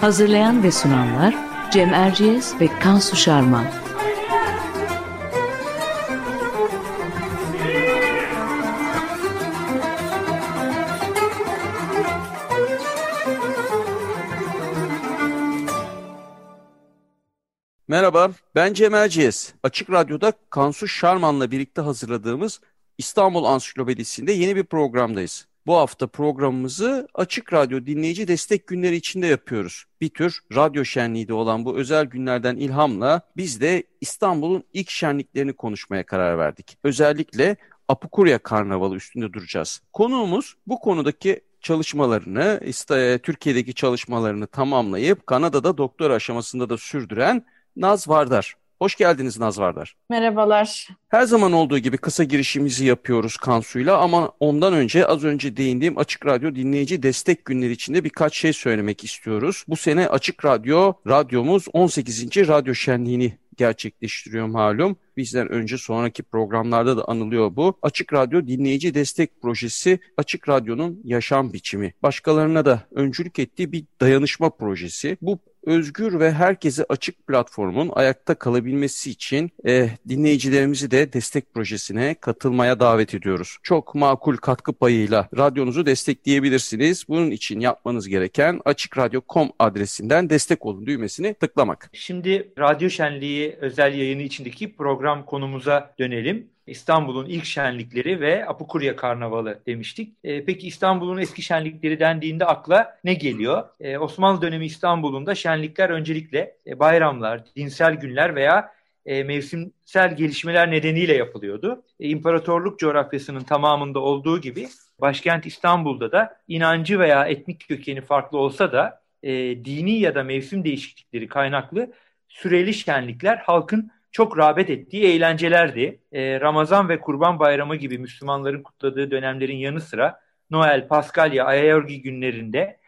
Hazırlayan ve sunanlar Cem Erciyes ve Kansu Şarman. Merhaba, ben Cem Erciyes. Açık Radyo'da Kansu Şarman'la birlikte hazırladığımız İstanbul Ansiklopedisi'nde yeni bir programdayız. Bu hafta programımızı Açık Radyo dinleyici destek günleri içinde yapıyoruz. Bir tür radyo şenliği de olan bu özel günlerden ilhamla biz de İstanbul'un ilk şenliklerini konuşmaya karar verdik. Özellikle Apukurya Karnavalı üstünde duracağız. Konuğumuz bu konudaki çalışmalarını, Türkiye'deki çalışmalarını tamamlayıp Kanada'da doktor aşamasında da sürdüren Naz Vardar. Hoş geldiniz Naz Vardar. Merhabalar. Her zaman olduğu gibi kısa girişimizi yapıyoruz Kansu'yla ama ondan önce az önce değindiğim Açık Radyo dinleyici destek günleri içinde birkaç şey söylemek istiyoruz. Bu sene Açık Radyo, radyomuz 18. Radyo Şenliği'ni gerçekleştiriyor malum. Bizden önce sonraki programlarda da anılıyor bu. Açık Radyo Dinleyici Destek Projesi Açık Radyo'nun yaşam biçimi. Başkalarına da öncülük ettiği bir dayanışma projesi. Bu özgür ve herkese açık platformun ayakta kalabilmesi için e, dinleyicilerimizi de destek projesine katılmaya davet ediyoruz. Çok makul katkı payıyla radyonuzu destekleyebilirsiniz. Bunun için yapmanız gereken açıkradyo.com adresinden destek olun düğmesini tıklamak. Şimdi Radyo Şenliği özel yayını içindeki program konumuza dönelim. İstanbul'un ilk şenlikleri ve Apukurya Karnavalı demiştik. E, peki İstanbul'un eski şenlikleri dendiğinde akla ne geliyor? E, Osmanlı dönemi İstanbul'unda şenlikler öncelikle e, bayramlar, dinsel günler veya e, mevsimsel gelişmeler nedeniyle yapılıyordu. E, İmparatorluk coğrafyasının tamamında olduğu gibi başkent İstanbul'da da inancı veya etnik kökeni farklı olsa da e, dini ya da mevsim değişiklikleri kaynaklı süreli şenlikler halkın çok rağbet ettiği eğlencelerdi. E, Ramazan ve Kurban Bayramı gibi Müslümanların kutladığı dönemlerin yanı sıra Noel, Paskalya, Ayayorgi günlerinde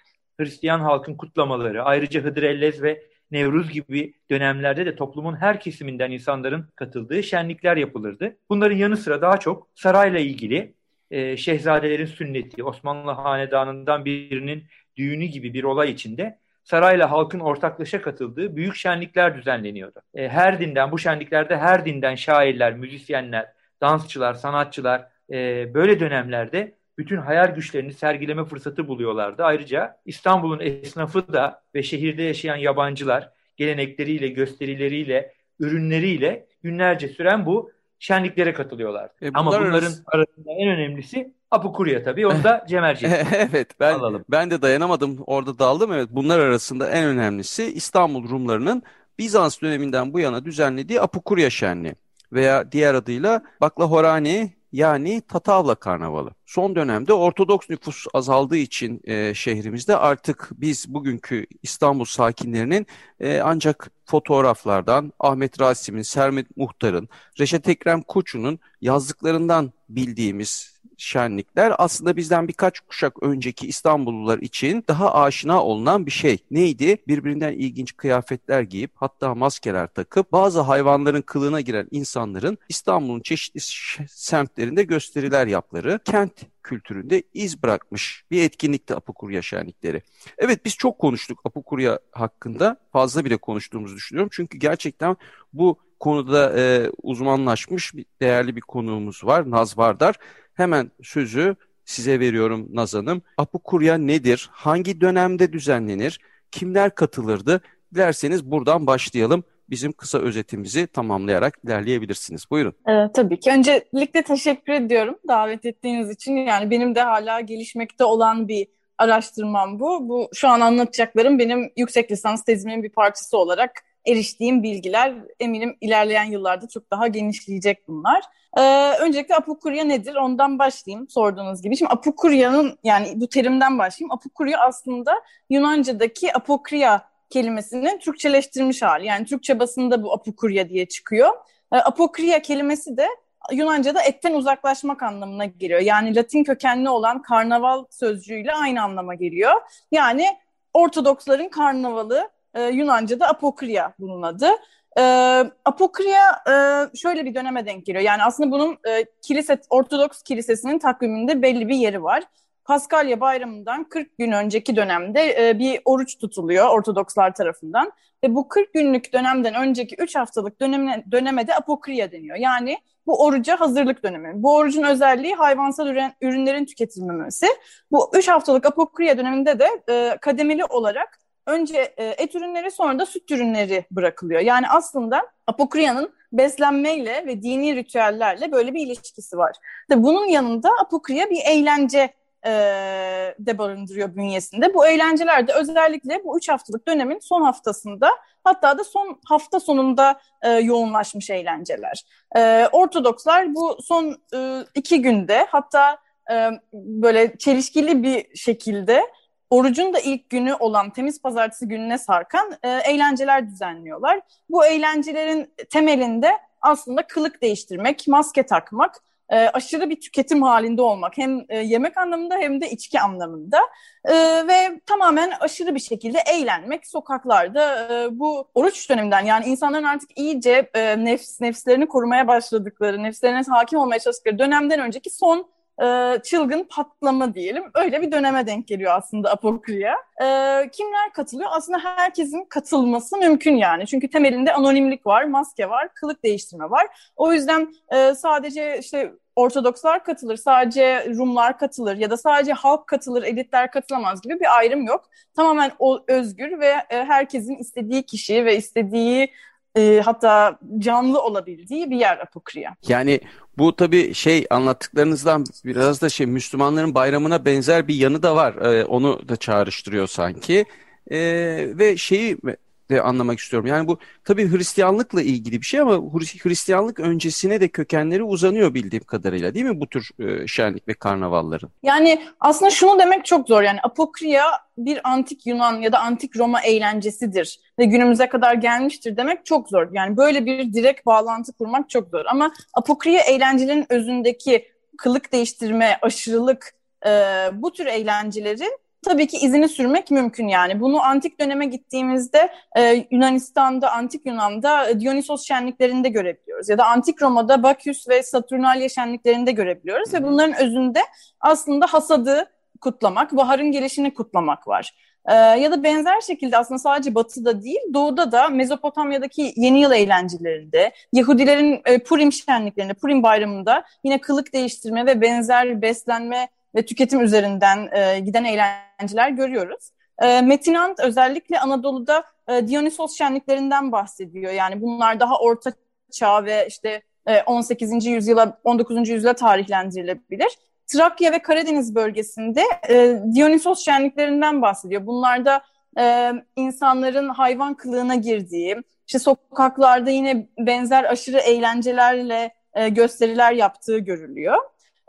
Hristiyan halkın kutlamaları, ayrıca Hıdrellez ve Nevruz gibi dönemlerde de toplumun her kesiminden insanların katıldığı şenlikler yapılırdı. Bunların yanı sıra daha çok sarayla ilgili e, şehzadelerin sünneti, Osmanlı hanedanından birinin düğünü gibi bir olay içinde sarayla halkın ortaklaşa katıldığı büyük şenlikler düzenleniyordu. E, her dinden, bu şenliklerde her dinden şairler, müzisyenler, dansçılar, sanatçılar e, böyle dönemlerde bütün hayal güçlerini sergileme fırsatı buluyorlardı. Ayrıca İstanbul'un esnafı da ve şehirde yaşayan yabancılar gelenekleriyle, gösterileriyle, ürünleriyle günlerce süren bu şenliklere katılıyorlardı. E, Ama bunların arası... arasında en önemlisi Apukurya tabii. Onu da Cemerci. evet ben Alalım. ben de dayanamadım. Orada daldım. Evet bunlar arasında en önemlisi İstanbul Rumlarının Bizans döneminden bu yana düzenlediği Apukurya şenliği veya diğer adıyla Baklahorani yani Tatavla Karnavalı. Son dönemde Ortodoks nüfus azaldığı için e, şehrimizde artık biz bugünkü İstanbul sakinlerinin e, ancak fotoğraflardan, Ahmet Rasim'in, Sermet Muhtar'ın, Reşat Ekrem Koçu'nun yazdıklarından bildiğimiz şenlikler aslında bizden birkaç kuşak önceki İstanbullular için daha aşina olunan bir şey. Neydi? Birbirinden ilginç kıyafetler giyip hatta maskeler takıp bazı hayvanların kılığına giren insanların İstanbul'un çeşitli semtlerinde gösteriler yapları, kent kültüründe iz bırakmış bir etkinlikti Apukurya şenlikleri. Evet biz çok konuştuk Apukurya hakkında. Fazla bile konuştuğumuzu düşünüyorum. Çünkü gerçekten bu konuda e, uzmanlaşmış bir, değerli bir konuğumuz var. Naz Vardar. Hemen sözü size veriyorum Naz Hanım. Apukurya nedir? Hangi dönemde düzenlenir? Kimler katılırdı? Dilerseniz buradan başlayalım. Bizim kısa özetimizi tamamlayarak ilerleyebilirsiniz. Buyurun. Evet, tabii ki. Öncelikle teşekkür ediyorum davet ettiğiniz için. Yani benim de hala gelişmekte olan bir araştırmam bu. Bu şu an anlatacaklarım benim yüksek lisans tezimin bir parçası olarak eriştiğim bilgiler eminim ilerleyen yıllarda çok daha genişleyecek bunlar. Ee, öncelikle apokurya nedir? Ondan başlayayım sorduğunuz gibi. Şimdi apokurya'nın yani bu terimden başlayayım. Apokurya aslında Yunanca'daki apokriya kelimesinin Türkçeleştirilmiş hali. Yani Türkçe basında bu apokurya diye çıkıyor. Ee, apokriya kelimesi de Yunanca'da etten uzaklaşmak anlamına geliyor. Yani Latin kökenli olan karnaval sözcüğüyle aynı anlama geliyor. Yani Ortodoksların karnavalı e, Yunanca'da apokriya bunun adı. E, apokriya e, şöyle bir döneme denk geliyor. Yani aslında bunun e, kilise Ortodoks kilisesinin takviminde belli bir yeri var. Paskalya bayramından 40 gün önceki dönemde e, bir oruç tutuluyor Ortodokslar tarafından. Ve bu 40 günlük dönemden önceki 3 haftalık döneme, döneme de apokriya deniyor. Yani bu oruca hazırlık dönemi. Bu orucun özelliği hayvansal ürün, ürünlerin tüketilmemesi. Bu 3 haftalık apokriya döneminde de e, kademeli olarak önce e, et ürünleri sonra da süt ürünleri bırakılıyor. Yani aslında apokriyanın beslenmeyle ve dini ritüellerle böyle bir ilişkisi var. Tabii bunun yanında apokriya bir eğlence e, de barındırıyor bünyesinde. Bu eğlenceler de özellikle bu üç haftalık dönemin son haftasında hatta da son hafta sonunda e, yoğunlaşmış eğlenceler. E, Ortodokslar bu son e, iki günde hatta e, böyle çelişkili bir şekilde orucun da ilk günü olan temiz pazartesi gününe sarkan e, eğlenceler düzenliyorlar. Bu eğlencelerin temelinde aslında kılık değiştirmek, maske takmak e, aşırı bir tüketim halinde olmak hem e, yemek anlamında hem de içki anlamında e, ve tamamen aşırı bir şekilde eğlenmek sokaklarda e, bu oruç döneminden yani insanların artık iyice e, nefs nefslerini korumaya başladıkları, nefslerine hakim olmaya çalıştıkları dönemden önceki son e, çılgın patlama diyelim. Öyle bir döneme denk geliyor aslında Apokriya. E, kimler katılıyor? Aslında herkesin katılması mümkün yani. Çünkü temelinde anonimlik var, maske var, kılık değiştirme var. O yüzden e, sadece işte Ortodokslar katılır, sadece Rumlar katılır ya da sadece halk katılır, elitler katılamaz gibi bir ayrım yok. Tamamen o özgür ve e, herkesin istediği kişi ve istediği e, hatta canlı olabildiği bir yer Apokriya. Yani bu tabii şey anlattıklarınızdan biraz da şey Müslümanların bayramına benzer bir yanı da var. Ee, onu da çağrıştırıyor sanki. Ee, ve şeyi de anlamak istiyorum. Yani bu tabii Hristiyanlıkla ilgili bir şey ama Hristiyanlık öncesine de kökenleri uzanıyor bildiğim kadarıyla değil mi bu tür e, şenlik ve karnavalların? Yani aslında şunu demek çok zor. Yani apokriya bir antik Yunan ya da antik Roma eğlencesidir ve günümüze kadar gelmiştir demek çok zor. Yani böyle bir direkt bağlantı kurmak çok zor. Ama apokriya eğlencelerin özündeki kılık değiştirme, aşırılık, e, bu tür eğlencelerin tabii ki izini sürmek mümkün yani. Bunu antik döneme gittiğimizde e, Yunanistan'da, antik Yunan'da Dionysos şenliklerinde görebiliyoruz. Ya da antik Roma'da Baküs ve Saturnalia şenliklerinde görebiliyoruz. Ve bunların özünde aslında hasadı kutlamak, baharın gelişini kutlamak var. Ee, ya da benzer şekilde aslında sadece batıda değil, doğuda da Mezopotamya'daki yeni yıl eğlencelerinde, Yahudilerin e, Purim şenliklerinde, Purim bayramında yine kılık değiştirme ve benzer beslenme ve tüketim üzerinden e, giden eğlenceler görüyoruz. E, Metinant özellikle Anadolu'da e, Dionysos şenliklerinden bahsediyor. Yani bunlar daha orta çağ ve işte e, 18. yüzyıla 19. yüzyıla tarihlendirilebilir. Trakya ve Karadeniz bölgesinde e, Dionysos şenliklerinden bahsediyor. Bunlarda e, insanların hayvan kılığına girdiği, işte sokaklarda yine benzer aşırı eğlencelerle e, gösteriler yaptığı görülüyor.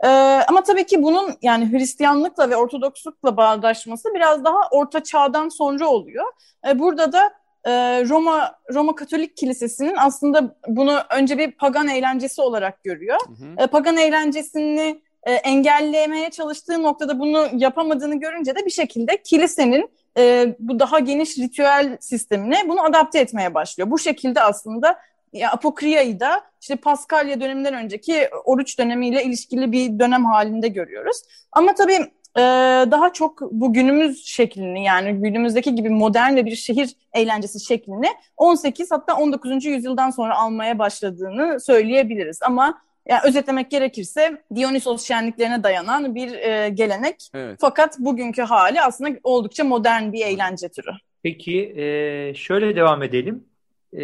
Ee, ama tabii ki bunun yani Hristiyanlıkla ve Ortodokslukla bağdaşması biraz daha Orta Çağ'dan sonra oluyor. Ee, burada da e, Roma Roma Katolik Kilisesi'nin aslında bunu önce bir pagan eğlencesi olarak görüyor. Hı hı. E, pagan eğlencesini e, engellemeye çalıştığı noktada bunu yapamadığını görünce de bir şekilde kilisenin e, bu daha geniş ritüel sistemine bunu adapte etmeye başlıyor. Bu şekilde aslında ya Apokriya'yı da işte Paskalya döneminden önceki oruç dönemiyle ilişkili bir dönem halinde görüyoruz. Ama tabii e, daha çok bu günümüz şeklini yani günümüzdeki gibi modern ve bir şehir eğlencesi şeklini 18 hatta 19. yüzyıldan sonra almaya başladığını söyleyebiliriz. Ama yani özetlemek gerekirse Dionysos şenliklerine dayanan bir e, gelenek. Evet. Fakat bugünkü hali aslında oldukça modern bir eğlence türü. Peki e, şöyle devam edelim e,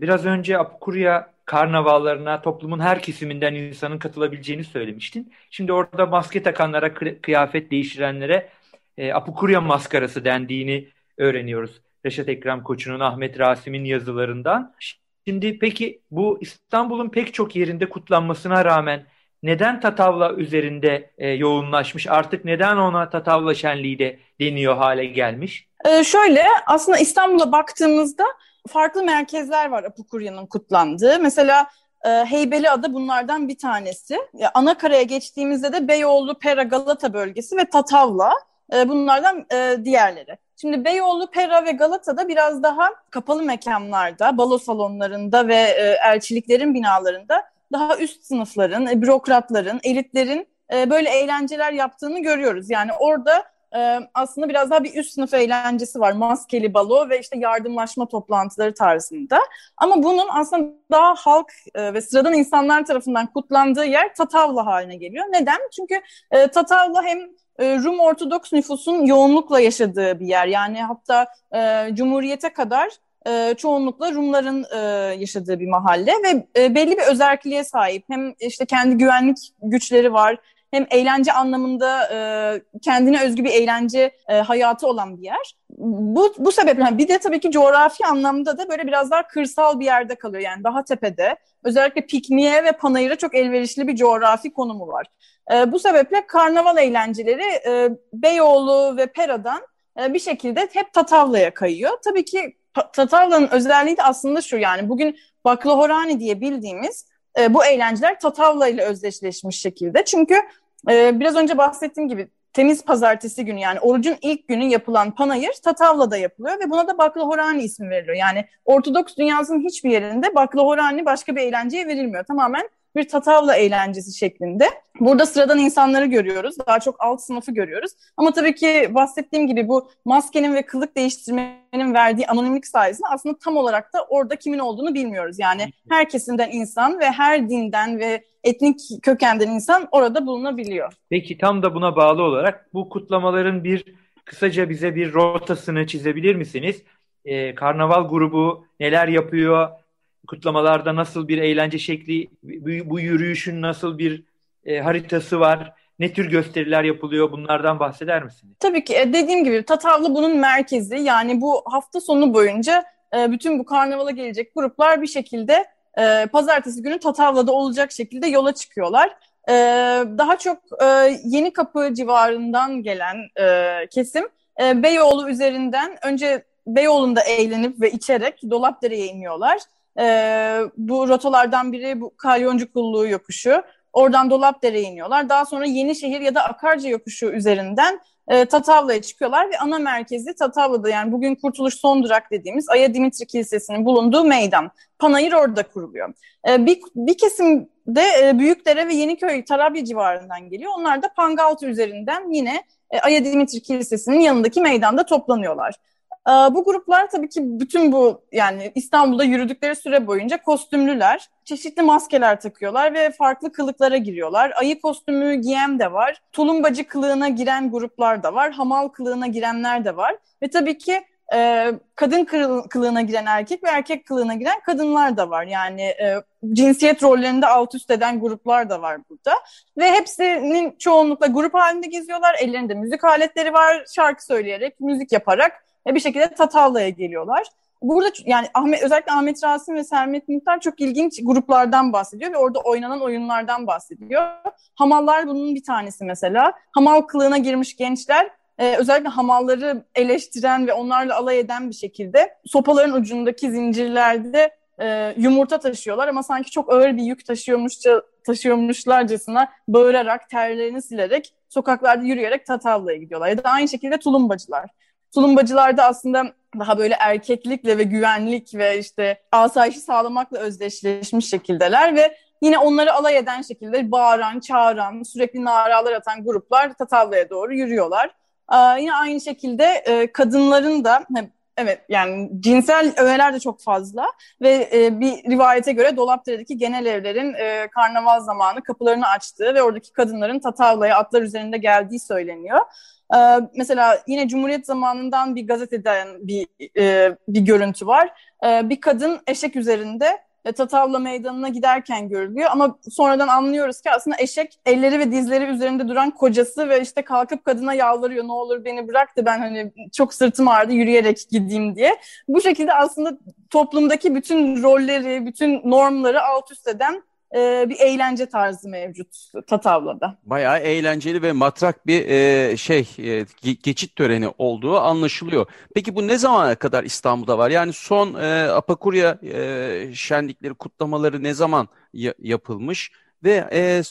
biraz önce Apukurya karnavallarına toplumun her kesiminden insanın katılabileceğini söylemiştin. Şimdi orada maske takanlara, kıyafet değiştirenlere e, Apukurya maskarası dendiğini öğreniyoruz. Reşat Ekrem Koçu'nun, Ahmet Rasim'in yazılarından. Şimdi peki bu İstanbul'un pek çok yerinde kutlanmasına rağmen neden Tatavla üzerinde e, yoğunlaşmış? Artık neden ona Tatavla şenliği de deniyor hale gelmiş? Ee, şöyle aslında İstanbul'a baktığımızda farklı merkezler var Apukurya'nın kutlandığı. Mesela e, Heybeliada bunlardan bir tanesi. Ya, Anakara'ya geçtiğimizde de Beyoğlu, Pera, Galata bölgesi ve Tatavla e, bunlardan e, diğerleri. Şimdi Beyoğlu, Pera ve Galata'da biraz daha kapalı mekanlarda, balo salonlarında ve e, elçiliklerin binalarında daha üst sınıfların, e, bürokratların, elitlerin e, böyle eğlenceler yaptığını görüyoruz. Yani orada aslında biraz daha bir üst sınıf eğlencesi var. Maskeli balo ve işte yardımlaşma toplantıları tarzında. Ama bunun aslında daha halk ve sıradan insanlar tarafından kutlandığı yer Tatavla haline geliyor. Neden? Çünkü e, Tatavla hem Rum Ortodoks nüfusun yoğunlukla yaşadığı bir yer. Yani hatta Cumhuriyete kadar çoğunlukla Rumların yaşadığı bir mahalle ve belli bir özelliğe sahip. Hem işte kendi güvenlik güçleri var, hem eğlence anlamında e, kendine özgü bir eğlence e, hayatı olan bir yer. Bu, bu sebeple bir de tabii ki coğrafi anlamda da böyle biraz daha kırsal bir yerde kalıyor. Yani daha tepede. Özellikle pikniğe ve panayıra çok elverişli bir coğrafi konumu var. E, bu sebeple karnaval eğlenceleri e, Beyoğlu ve Pera'dan e, bir şekilde hep Tatavla'ya kayıyor. Tabii ki Tatavla'nın özelliği de aslında şu yani bugün Baklahorani diye bildiğimiz e, bu eğlenceler Tatavla ile özdeşleşmiş şekilde. Çünkü e, biraz önce bahsettiğim gibi temiz pazartesi günü yani orucun ilk günü yapılan panayır Tatavla'da yapılıyor ve buna da Baklahorani ismi veriliyor. Yani Ortodoks dünyasının hiçbir yerinde Baklahorani başka bir eğlenceye verilmiyor. Tamamen bir tatavla eğlencesi şeklinde. Burada sıradan insanları görüyoruz. Daha çok alt sınıfı görüyoruz. Ama tabii ki bahsettiğim gibi bu maskenin ve kılık değiştirmenin verdiği anonimlik sayesinde aslında tam olarak da orada kimin olduğunu bilmiyoruz. Yani her kesimden insan ve her dinden ve etnik kökenden insan orada bulunabiliyor. Peki tam da buna bağlı olarak bu kutlamaların bir kısaca bize bir rotasını çizebilir misiniz? Ee, Karnaval grubu neler yapıyor? Kutlamalarda nasıl bir eğlence şekli, bu, bu yürüyüşün nasıl bir e, haritası var, ne tür gösteriler yapılıyor bunlardan bahseder misiniz? Tabii ki e, dediğim gibi Tatavlı bunun merkezi yani bu hafta sonu boyunca e, bütün bu karnavala gelecek gruplar bir şekilde e, pazartesi günü Tatavla'da olacak şekilde yola çıkıyorlar. E, daha çok e, Yeni Kapı civarından gelen e, kesim e, Beyoğlu üzerinden önce Beyoğlu'nda eğlenip ve içerek Dolapdere'ye iniyorlar. E, bu rotalardan biri bu Kalyoncu Kulluğu yokuşu. Oradan Dolapdere'ye iniyorlar. Daha sonra Yenişehir ya da Akarca yokuşu üzerinden e, Tatavla'ya çıkıyorlar ve ana merkezi Tatavla'da yani bugün Kurtuluş Son Durak dediğimiz Aya Dimitri Kilisesi'nin bulunduğu meydan. Panayır orada kuruluyor. E, bir, bir kesim de e, Büyükdere ve Yeniköy Tarabya civarından geliyor. Onlar da Pangaltı üzerinden yine e, Aya Dimitri Kilisesi'nin yanındaki meydanda toplanıyorlar. Ee, bu gruplar tabii ki bütün bu yani İstanbul'da yürüdükleri süre boyunca kostümlüler. Çeşitli maskeler takıyorlar ve farklı kılıklara giriyorlar. Ayı kostümü giyen de var. Tulumbacı kılığına giren gruplar da var. Hamal kılığına girenler de var. Ve tabii ki e, kadın kılığına giren erkek ve erkek kılığına giren kadınlar da var. Yani e, cinsiyet rollerinde alt üst eden gruplar da var burada. Ve hepsinin çoğunlukla grup halinde geziyorlar. Ellerinde müzik aletleri var. Şarkı söyleyerek, müzik yaparak ve bir şekilde Tatavla'ya geliyorlar. Burada yani Ahmet, özellikle Ahmet Rasim ve Sermet Muhtar çok ilginç gruplardan bahsediyor ve orada oynanan oyunlardan bahsediyor. Hamallar bunun bir tanesi mesela. Hamal kılığına girmiş gençler e, özellikle hamalları eleştiren ve onlarla alay eden bir şekilde sopaların ucundaki zincirlerde e, yumurta taşıyorlar ama sanki çok ağır bir yük taşıyormuşça taşıyormuşlarcasına bağırarak, terlerini silerek sokaklarda yürüyerek Tatavla'ya gidiyorlar. Ya da aynı şekilde tulumbacılar. Tulumbacılarda aslında daha böyle erkeklikle ve güvenlik ve işte asayişi sağlamakla özdeşleşmiş şekildeler ve yine onları alay eden şekilde bağıran, çağıran, sürekli naralar atan gruplar Tatavla'ya doğru yürüyorlar. Ee, yine aynı şekilde e, kadınların da evet yani cinsel öğeler de çok fazla ve e, bir rivayete göre Dolapdere'deki genel evlerin e, karnaval zamanı kapılarını açtığı ve oradaki kadınların Tatavla'ya atlar üzerinde geldiği söyleniyor. Ee, mesela yine Cumhuriyet zamanından bir gazeteden bir e, bir görüntü var. Ee, bir kadın eşek üzerinde e, Tatavla Meydanı'na giderken görülüyor. Ama sonradan anlıyoruz ki aslında eşek elleri ve dizleri üzerinde duran kocası ve işte kalkıp kadına yalvarıyor ne olur beni bırak da ben hani çok sırtım ağrıdı yürüyerek gideyim diye. Bu şekilde aslında toplumdaki bütün rolleri, bütün normları alt üst eden e, bir eğlence tarzı mevcut Tatavla'da. Bayağı eğlenceli ve matrak bir e, şey e, geçit töreni olduğu anlaşılıyor. Peki bu ne zamana kadar İstanbul'da var? Yani son e, Apakurya e, şenlikleri, kutlamaları ne zaman ya, yapılmış? Ve e,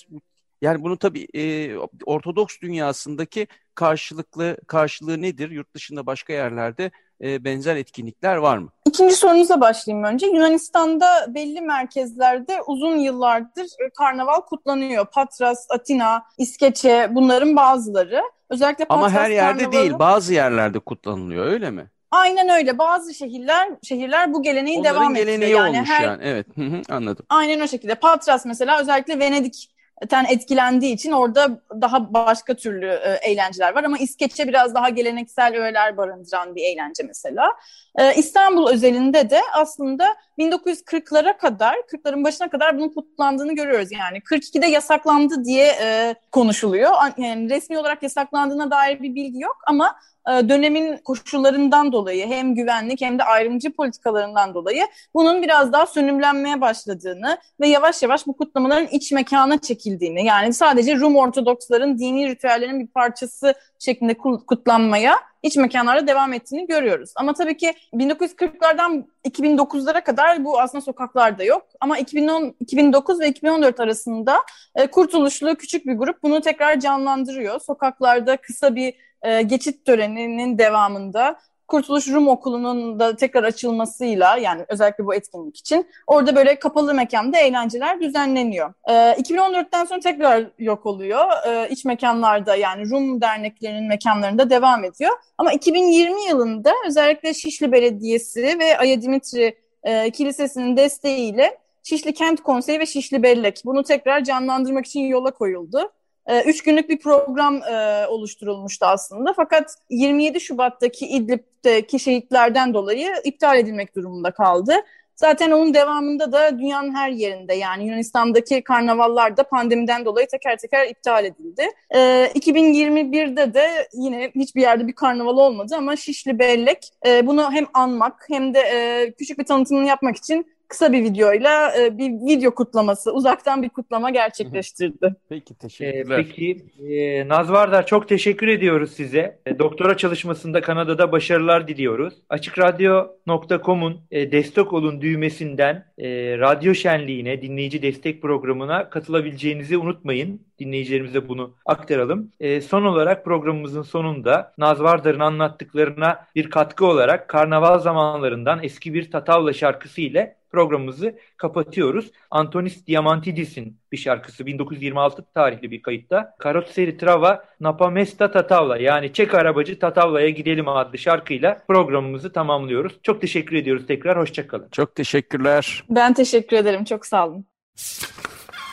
yani bunu tabii e, Ortodoks dünyasındaki karşılıklı karşılığı nedir? Yurt dışında başka yerlerde e, benzer etkinlikler var mı? İkinci sorunuza başlayayım önce. Yunanistan'da belli merkezlerde uzun yıllardır karnaval kutlanıyor. Patras, Atina, İskeçe bunların bazıları. Özellikle Ama Patras her yerde karnavalı... değil, bazı yerlerde kutlanılıyor öyle mi? Aynen öyle. Bazı şehirler şehirler bu geleneği Onların devam geleneği ettiriyor. Yani olmuş her... yani. Evet, anladım. Aynen o şekilde. Patras mesela özellikle Venedik ten etkilendiği için orada daha başka türlü e, eğlenceler var ama İskeçe biraz daha geleneksel öğeler barındıran bir eğlence mesela. E, İstanbul özelinde de aslında 1940'lara kadar, 40'ların başına kadar bunun kutlandığını görüyoruz. Yani 42'de yasaklandı diye e, konuşuluyor. Yani resmi olarak yasaklandığına dair bir bilgi yok ama dönemin koşullarından dolayı hem güvenlik hem de ayrımcı politikalarından dolayı bunun biraz daha sönümlenmeye başladığını ve yavaş yavaş bu kutlamaların iç mekana çekildiğini yani sadece Rum Ortodoksların dini ritüellerinin bir parçası şeklinde kutlanmaya iç mekanlarda devam ettiğini görüyoruz. Ama tabii ki 1940'lardan 2009'lara kadar bu aslında sokaklarda yok. Ama 2010, 2009 ve 2014 arasında e, kurtuluşlu küçük bir grup bunu tekrar canlandırıyor. Sokaklarda kısa bir e, geçit töreninin devamında Kurtuluş Rum Okulu'nun da tekrar açılmasıyla yani özellikle bu etkinlik için orada böyle kapalı mekanda eğlenceler düzenleniyor. E, 2014'ten sonra tekrar yok oluyor. E, iç mekanlarda yani Rum derneklerinin mekanlarında devam ediyor. Ama 2020 yılında özellikle Şişli Belediyesi ve Aya Dimitri e, Kilisesi'nin desteğiyle Şişli Kent Konseyi ve Şişli Bellek bunu tekrar canlandırmak için yola koyuldu. E, üç günlük bir program e, oluşturulmuştu aslında. Fakat 27 Şubat'taki İdlib'deki şehitlerden dolayı iptal edilmek durumunda kaldı. Zaten onun devamında da dünyanın her yerinde yani Yunanistan'daki karnavallar da pandemiden dolayı teker teker iptal edildi. E, 2021'de de yine hiçbir yerde bir karnaval olmadı ama Şişli Bellek e, bunu hem anmak hem de e, küçük bir tanıtımını yapmak için kısa bir videoyla e, bir video kutlaması, uzaktan bir kutlama gerçekleştirdi. Peki Ee, teşekkürler. peki e, Naz Vardar çok teşekkür ediyoruz size. E, doktora çalışmasında Kanada'da başarılar diliyoruz. Açıkradyo.com'un e, destek olun düğmesinden e, radyo şenliğine, dinleyici destek programına katılabileceğinizi unutmayın. Dinleyicilerimize bunu aktaralım. E, son olarak programımızın sonunda Naz Vardar'ın anlattıklarına bir katkı olarak karnaval zamanlarından eski bir Tatavla şarkısı ile programımızı kapatıyoruz. Antonis Diamantidis'in bir şarkısı 1926 tarihli bir kayıtta. Karotseri Trava Napamesta Tatavla yani Çek arabacı Tatavla'ya gidelim adlı şarkıyla programımızı tamamlıyoruz. Çok teşekkür ediyoruz tekrar. Hoşçakalın. Çok teşekkürler. Ben teşekkür ederim. Çok sağ olun.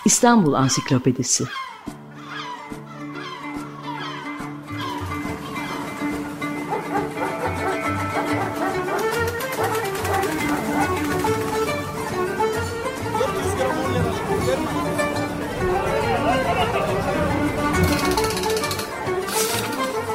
İstanbul Ansiklopedisi